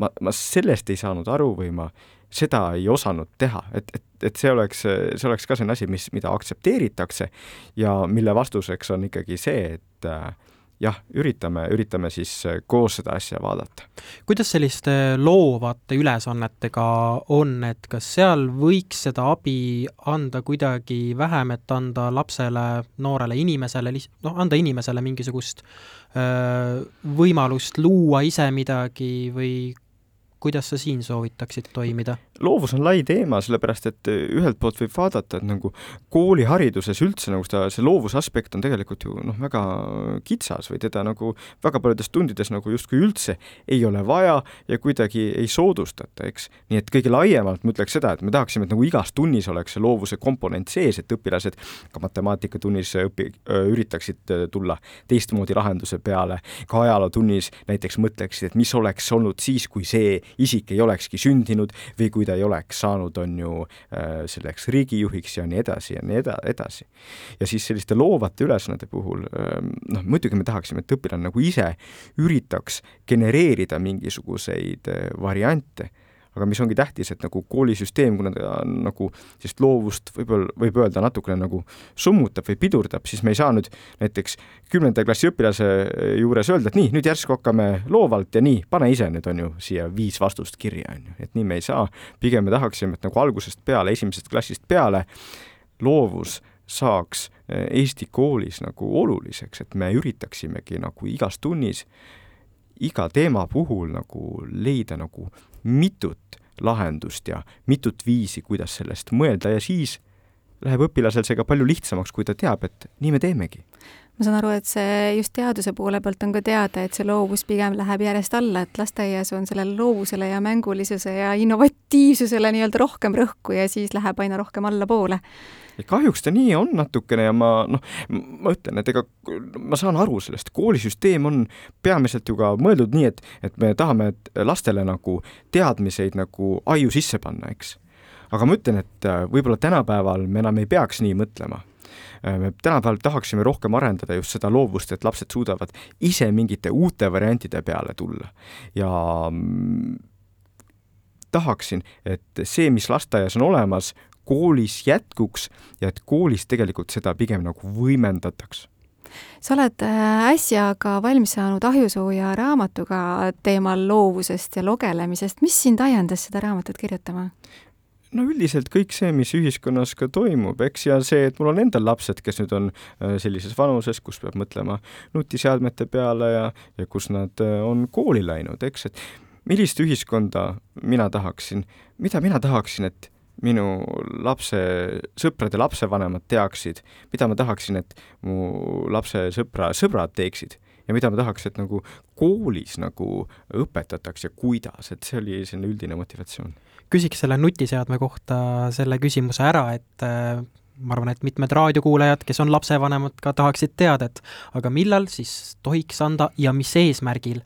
ma, ma sellest ei saanud aru või ma seda ei osanud teha, et, et, et see oleks, see oleks ka selline asi, mis, mida aktsepteeritakse ja mille vastuseks on ikkagi see, et äh, jah, üritame, üritame siis äh, koos seda asja vaadata. kuidas selliste loovate ülesannetega on, et kas seal võiks seda abi anda kuidagi vähem, et anda lapsele, noorele inimesele, noh, anda inimesele mingisugust öö, võimalust luua ise midagi või kuidas sa siin soovitaksid toimida? loovus on lai teema, sellepärast et eh, ühelt poolt võib vaadata, et nagu koolihariduses üldse nagu seda, see loovuse aspekt on tegelikult ju noh, väga kitsas või teda nagu väga paljudes tundides nagu justkui üldse ei ole vaja ja kuidagi ei soodustata, eks. nii et kõige laiemalt ma ütleks seda, et me tahaksime, et nagu igas tunnis oleks see loovuse komponent sees, et õpilased ka matemaatikatunnis õpi-, üritaksid tulla teistmoodi lahenduse peale, ka ajalootunnis näiteks mõtleksid, et mis oleks olnud siis, kui see isik ei olekski sündinud või kui ta ei oleks saanud, on ju äh, selleks riigijuhiks ja nii edasi ja nii eda-, edasi. ja siis selliste loovate ülesannete puhul ähm, noh, muidugi me tahaksime, et õpilane nagu ise üritaks genereerida mingisuguseid äh, variante aga mis ongi tähtis, et nagu koolisüsteem, kuna ta nagu sellist loovust võib-olla, võib öelda natukene nagu summutab või pidurdab, siis me ei saa nüüd näiteks kümnenda klassi õpilase juures öelda, et nii, nüüd järsku hakkame loovalt ja nii, pane ise nüüd on ju siia viis vastust kirja, on ju, et nii me ei saa. pigem me tahaksime, et nagu algusest peale, esimesest klassist peale loovus saaks Eesti koolis nagu oluliseks, et me üritaksimegi nagu igas tunnis iga teema puhul nagu leida nagu mitut lahendust ja mitut viisi, kuidas sellest mõelda ja siis läheb õpilasel see ka palju lihtsamaks, kui ta teab, et nii me teemegi ma saan aru, et see just teaduse poole pealt on ka teada, et see loovus pigem läheb järjest alla, et lasteaias on sellele loovusele ja mängulisuse ja innovatiivsusele nii-öelda rohkem rõhku ja siis läheb aina rohkem allapoole kahjuks ta nii on natukene ja ma noh, ma ütlen, et ega ma saan aru sellest, koolisüsteem on peamiselt ju ka mõeldud nii, et, et me tahame lastele nagu teadmiseid nagu aiu sisse panna, eks. aga ma ütlen, et äh, võib-olla tänapäeval me enam ei peaks nii mõtlema me tänapäeval tahaksime rohkem arendada just seda loovust, et lapsed suudavad ise mingite uute variantide peale tulla. Ja mm, tahaksin, et see, mis lasteaias on olemas, koolis jätkuks ja et koolis tegelikult seda pigem nagu võimendataks. Sa oled äh, äsja ka valmis saanud Ahjusooja raamatuga teemal loovusest ja lugelemisest, mis sind ajendas seda raamatut kirjutama? No üldiselt kõik see, mis ühiskonnas ka toimub, eks, ja see, et mul on endal lapsed, kes nüüd on äh, sellises vanuses, kus peab mõtlema nutiseadmete peale ja, ja kus nad äh, on kooli läinud, eks, et millist ühiskonda mina tahaksin, mida mina tahaksin, et minu lapse sõprade lapsevanemad teaksid, mida ma tahaksin, et mu lapse sõpra sõbrad teeksid ja mida ma tahaks, et nagu koolis nagu õpetatakse, kuidas, et see oli selline üldine motivatsioon. Küsiks selle nutiseadme kohta selle küsimuse ära, et äh, ma arvan, et mitmed raadiokuulajad, kes on lapsevanemad, ka tahaksid teada, et aga millal siis tohiks anda ja mis eesmärgil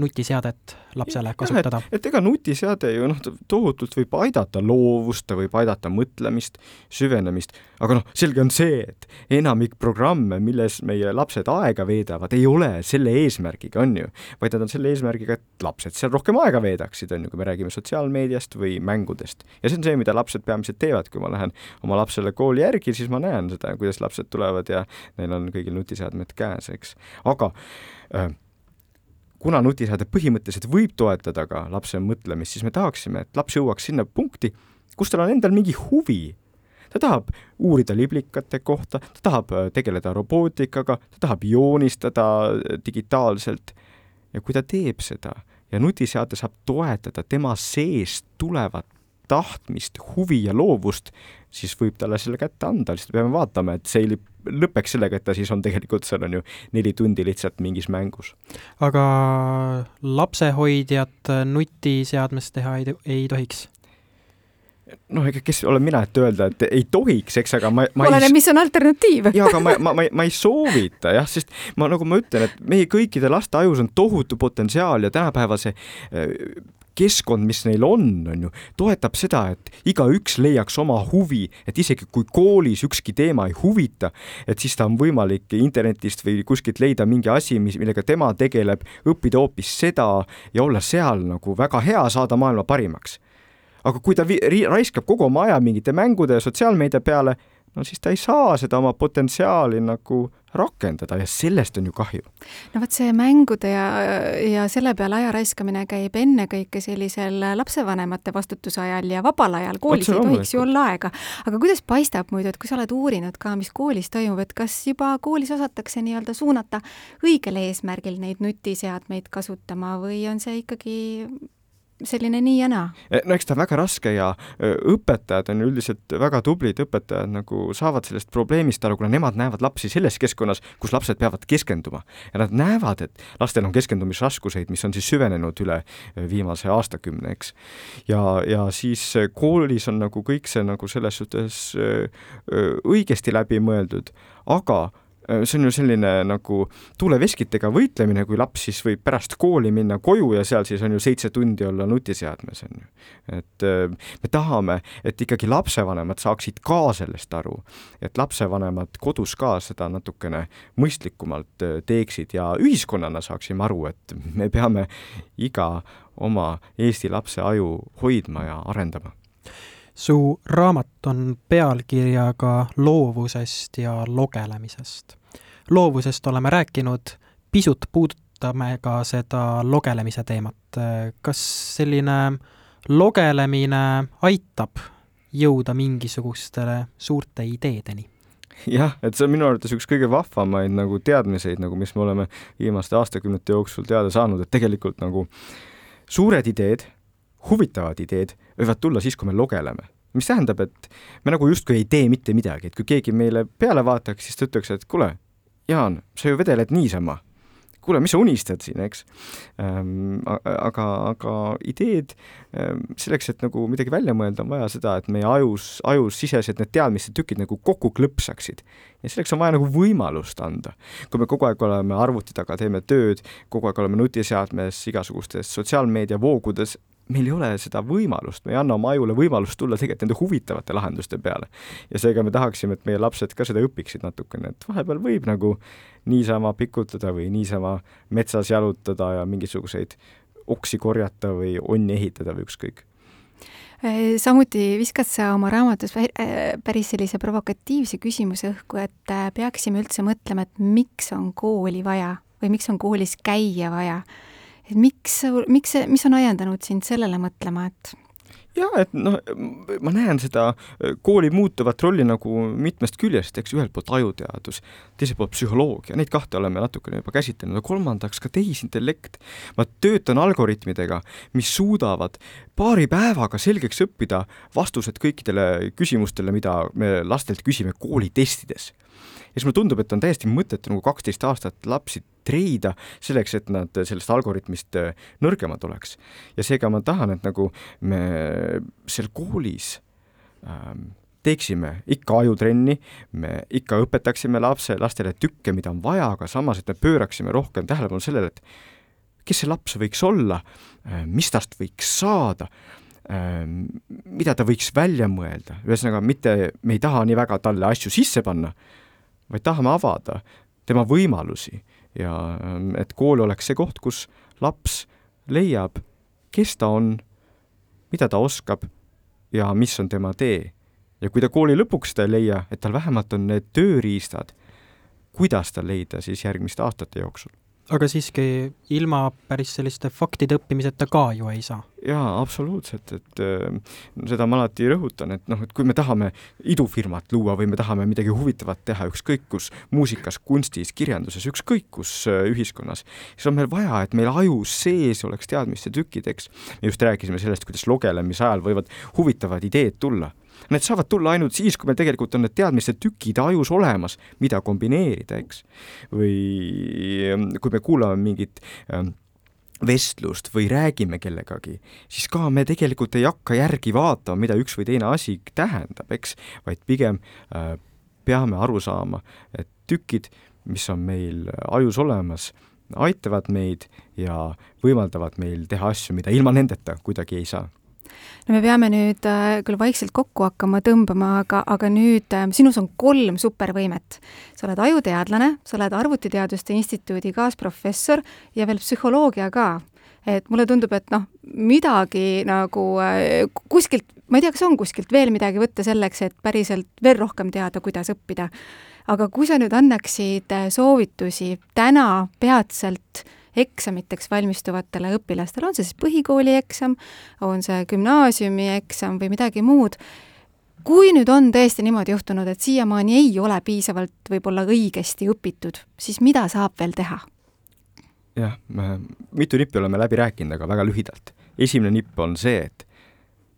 nutiseadet lapsele kasutada. et ega nutiseade ju noh, tohutult võib aidata loovust, ta võib aidata mõtlemist, süvenemist, aga noh, selge on see, et enamik programme, milles meie lapsed aega veedavad, ei ole selle eesmärgiga, on ju, vaid nad on selle eesmärgiga, et lapsed seal rohkem aega veedaksid, on ju, kui me räägime sotsiaalmeediast või mängudest. ja see on see, mida lapsed peamiselt teevad, kui ma lähen oma lapsele kooli järgi, siis ma näen seda, kuidas lapsed tulevad ja neil on kõigil nutiseadmed käes, eks. aga äh, kuna nutiseade põhimõtteliselt võib toetada ka lapse mõtlemist, siis me tahaksime, et laps jõuaks sinna punkti, kus tal on endal mingi huvi. Ta tahab uurida liblikate kohta, ta tahab äh, tegeleda robootikaga, ta tahab joonistada äh, digitaalselt ja kui ta teeb seda ja nutiseade saab toetada tema seest tulevat tahtmist, huvi ja loovust, siis võib talle selle kätte anda, lihtsalt peame vaatama, et see ei lõpeks sellega, et ta siis on tegelikult seal on ju neli tundi lihtsalt mingis mängus. aga lapsehoidjat nutiseadmest teha ei, ei tohiks? Noh, ega kes olen mina, et öelda, et ei tohiks, eks, aga ma, ma oleneb, mis on alternatiiv. jaa, aga ma, ma, ma, ma ei soovita jah, sest ma, nagu ma ütlen, et meie kõikide laste ajus on tohutu potentsiaal ja tänapäeva see keskkond, mis neil on, on ju, toetab seda, et igaüks leiaks oma huvi, et isegi kui koolis ükski teema ei huvita, et siis ta on võimalik internetist või kuskilt leida mingi asi, mis, millega tema tegeleb, õppida hoopis seda ja olla seal nagu väga hea, saada maailma parimaks. Aga kui ta raiskab kogu oma aja mingite mängude ja sotsiaalmeedia peale, no siis ta ei saa seda oma potentsiaali nagu rakendada ja sellest on ju kahju. no vot, see mängude ja, ja selle peale aja raiskamine käib ennekõike sellisel lapsevanemate vastutuse ajal ja vabal ajal, koolis ei tohiks ju olla aega. aga kuidas paistab muidu, et kui sa oled uurinud ka, mis koolis toimub, et kas juba koolis osatakse nii-öelda suunata õigel eesmärgil neid nutiseadmeid kasutama või on see ikkagi selline nii ja naa? E, no eks ta väga raske ja õpetajad on üldiselt väga tublid, õpetajad nagu saavad sellest probleemist aru, kuna nemad näevad lapsi selles keskkonnas, kus lapsed peavad keskenduma. ja nad näevad, et lastel on keskendumisraskuseid, mis on siis süvenenud üle viimase aastakümne, eks. ja, ja siis koolis on nagu kõik see nagu selles suhtes õigesti läbi mõeldud, aga see on ju selline nagu tuuleveskitega võitlemine, kui laps siis võib pärast kooli minna koju ja seal siis on ju seitse tundi olla nutiseadmes, on ju. et äh, me tahame, et ikkagi lapsevanemad saaksid ka sellest aru, et lapsevanemad kodus ka seda natukene mõistlikumalt äh, teeksid ja ühiskonnana saaksime aru, et me peame iga oma Eesti lapse aju hoidma ja arendama su raamat on pealkirjaga Loovusest ja logelemisest. loovusest oleme rääkinud, pisut puudutame ka seda logelemise teemat. kas selline logelemine aitab jõuda mingisugustele suurte ideedeni? jah, et see on minu arvates üks kõige vahvamaid nagu teadmiseid nagu, mis me oleme viimaste aastakümnete jooksul teada saanud, et tegelikult nagu suured ideed huvitavad ideed võivad tulla siis, kui me logeleme. mis tähendab, et me nagu justkui ei tee mitte midagi, et kui keegi meile peale vaataks, siis ta ütleks, et kuule, Jaan, sa ju vedeled niisama kuule, mis sa unistad siin, eks ähm,. aga, aga ideed ähm, selleks, et nagu midagi välja mõelda, on vaja seda, et meie ajus, ajus sisesed need teadmiste tükid nagu kokku klõpsaksid. ja selleks on vaja nagu võimalust anda. kui me kogu aeg oleme arvuti taga, teeme tööd, kogu aeg oleme nutiseadmes, igasugustes sotsiaalmeediavoogudes, meil ei ole seda võimalust, me ei anna oma ajule võimalust tulla tegelikult nende huvitavate lahenduste peale. ja seega me tahaksime, et meie lapsed ka seda õpiksid natukene, et vahepeal võib nagu niisama pikutada või niisama metsas jalutada ja mingisuguseid oksi korjata või onni ehitada või ükskõik äh, samuti viskad sa oma raamatus äh, päris sellise provokatiivse küsimuse õhku, et äh, peaksime üldse mõtlema, et miks on kooli vaja või miks on koolis käia vaja et miks, miks see, mis on ajendanud sind sellele mõtlema, et jaa, et noh, ma näen seda äh, kooli muutuvat rolli nagu mitmest küljest, eks ühelt poolt ajuteadus, teiselt poolt psühholoogia, neid kahte oleme natukene juba käsitlenud, ja kolmandaks ka tehisintellekt. ma töötan algoritmidega, mis suudavad paari päevaga selgeks õppida vastused kõikidele küsimustele, mida me lastelt küsime koolitestides ja siis mulle tundub, et on täiesti mõttetu nagu kaksteist aastat lapsi treida selleks, et nad sellest algoritmist äh, nõrgemad oleks. ja seega ma tahan, et nagu me seal koolis ähm, teeksime ikka ajutrenni, me ikka õpetaksime lapse, lastele tükke, mida on vaja, aga samas, et me pööraksime rohkem tähelepanu sellele, et kes see laps võiks olla, äh, mis tast võiks saada, ähm, mida ta võiks välja mõelda, ühesõnaga mitte, me ei taha nii väga talle asju sisse panna, vaid tahame avada tema võimalusi ja ähm, et kool oleks see koht, kus laps leiab, kes ta on, mida ta oskab ja mis on tema tee. ja kui ta kooli lõpuks seda ei leia, et tal vähemalt on need tööriistad, kuidas ta leida siis järgmiste aastate jooksul aga siiski ilma päris selliste faktide õppimiseta ka ju ei saa. jaa, absoluutselt, et äh, seda ma alati rõhutan, et noh, et kui me tahame idufirmat luua või me tahame midagi huvitavat teha, ükskõik kus, muusikas, kunstis, kirjanduses, ükskõik kus äh, ühiskonnas, siis on meil vaja, et meil ajus sees oleks teadmiste tükid, eks. me just rääkisime sellest, kuidas lugelemise ajal võivad huvitavad ideed tulla Need saavad tulla ainult siis, kui meil tegelikult on need teadmiste tükid ajus olemas, mida kombineerida, eks. või ähm, kui me kuulame mingit ähm, vestlust või räägime kellegagi, siis ka me tegelikult ei hakka järgi vaatama, mida üks või teine asi tähendab, eks, vaid pigem äh, peame aru saama, et tükid, mis on meil ajus olemas, aitavad meid ja võimaldavad meil teha asju, mida ilma nendeta kuidagi ei saa no me peame nüüd äh, küll vaikselt kokku hakkama tõmbama, aga, aga nüüd äh, sinus on kolm supervõimet. sa oled ajuteadlane, sa oled Arvutiteaduste Instituudi kaasprofessor ja veel psühholoogia ka. et mulle tundub, et noh, midagi nagu äh, kuskilt ma ei tea, kas on kuskilt veel midagi võtta selleks, et päriselt veel rohkem teada, kuidas õppida. aga kui sa nüüd annaksid soovitusi täna peatselt eksamiteks valmistuvatele õpilastele, on see siis põhikooli eksam, on see gümnaasiumi eksam või midagi muud, kui nüüd on tõesti niimoodi juhtunud, et siiamaani ei ole piisavalt võib-olla õigesti õpitud, siis mida saab veel teha? jah, mitu nippi oleme läbi rääkinud, aga väga lühidalt. esimene nipp on see, et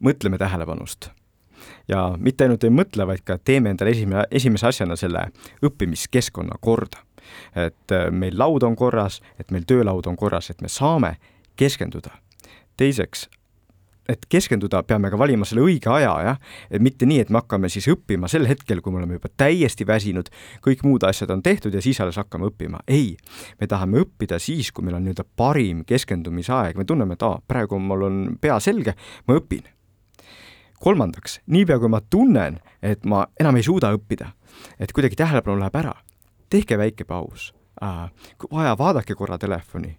mõtleme tähelepanust. ja mitte ainult ei mõtle, vaid ka teeme endale esimene, esimese asjana selle õppimiskeskkonna korda. Et äh, meil laud on korras, et meil töölaud on korras, et me saame keskenduda. teiseks, et keskenduda, peame ka valima selle õige aja, jah, et mitte nii, et me hakkame siis õppima sel hetkel, kui me oleme juba täiesti väsinud, kõik muud asjad on tehtud ja siis alles hakkame õppima. ei, me tahame õppida siis, kui meil on nii-öelda parim keskendumisaeg, me tunneme, et aa, praegu mul on pea selge, ma õpin. kolmandaks, niipea kui ma tunnen, et ma enam ei suuda õppida, et kuidagi tähelepanu läheb ära, tehke väike paus. Kui vaja, vaadake korra telefoni,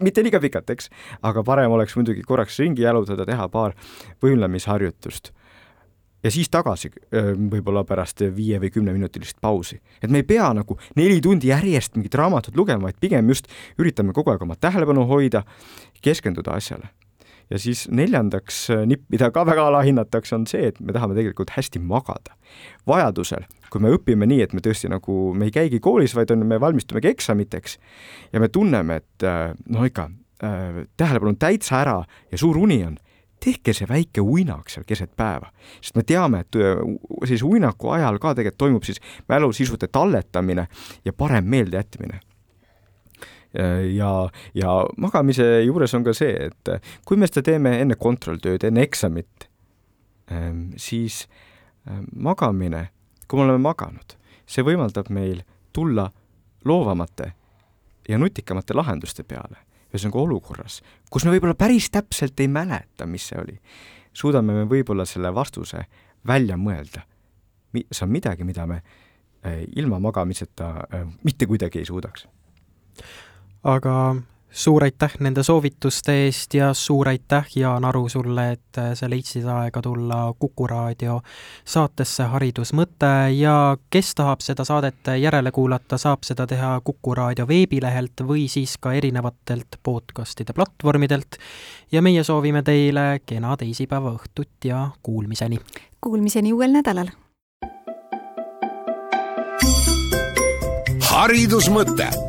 mitte liiga pikalt, eks, aga parem oleks muidugi korraks ringi jalutada, teha paar võimlemisharjutust ja siis tagasi võib-olla pärast viie või kümneminutilist pausi. et me ei pea nagu neli tundi järjest mingit raamatut lugema, vaid pigem just üritame kogu aeg oma tähelepanu hoida, keskenduda asjale ja siis neljandaks äh, nipp, mida ka väga alahinnatakse, on see, et me tahame tegelikult hästi magada. vajadusel, kui me õpime nii, et me tõesti nagu, me ei käigi koolis, vaid on, me valmistumegi eksamiteks ja me tunneme, et noh, ikka äh, tähelepanu on täitsa ära ja suur uni on, tehke see väike uinak seal keset päeva, sest me teame, et äh, sellise uinaku ajal ka tegelikult toimub siis mälusisute talletamine ja parem meeldejätmine ja, ja magamise juures on ka see, et kui me seda teeme enne kontrolltööd, enne eksamit, ehm, siis ehm, magamine, kui me oleme maganud, see võimaldab meil tulla loovamate ja nutikamate lahenduste peale. ühesõnaga olukorras, kus me võib-olla päris täpselt ei mäleta, mis see oli, suudame me võib-olla selle vastuse välja mõelda. see on midagi, mida me ilma magamiseta mitte kuidagi ei suudaks aga suur aitäh nende soovituste eest ja suur aitäh, Jaan Aru, sulle, et äh, sa leidsid aega tulla Kuku raadio saatesse Haridusmõte ja kes tahab seda saadet järele kuulata, saab seda teha Kuku raadio veebilehelt või siis ka erinevatelt podcastide platvormidelt. ja meie soovime teile kena teisipäeva õhtut ja kuulmiseni! Kuulmiseni uuel nädalal! haridusmõte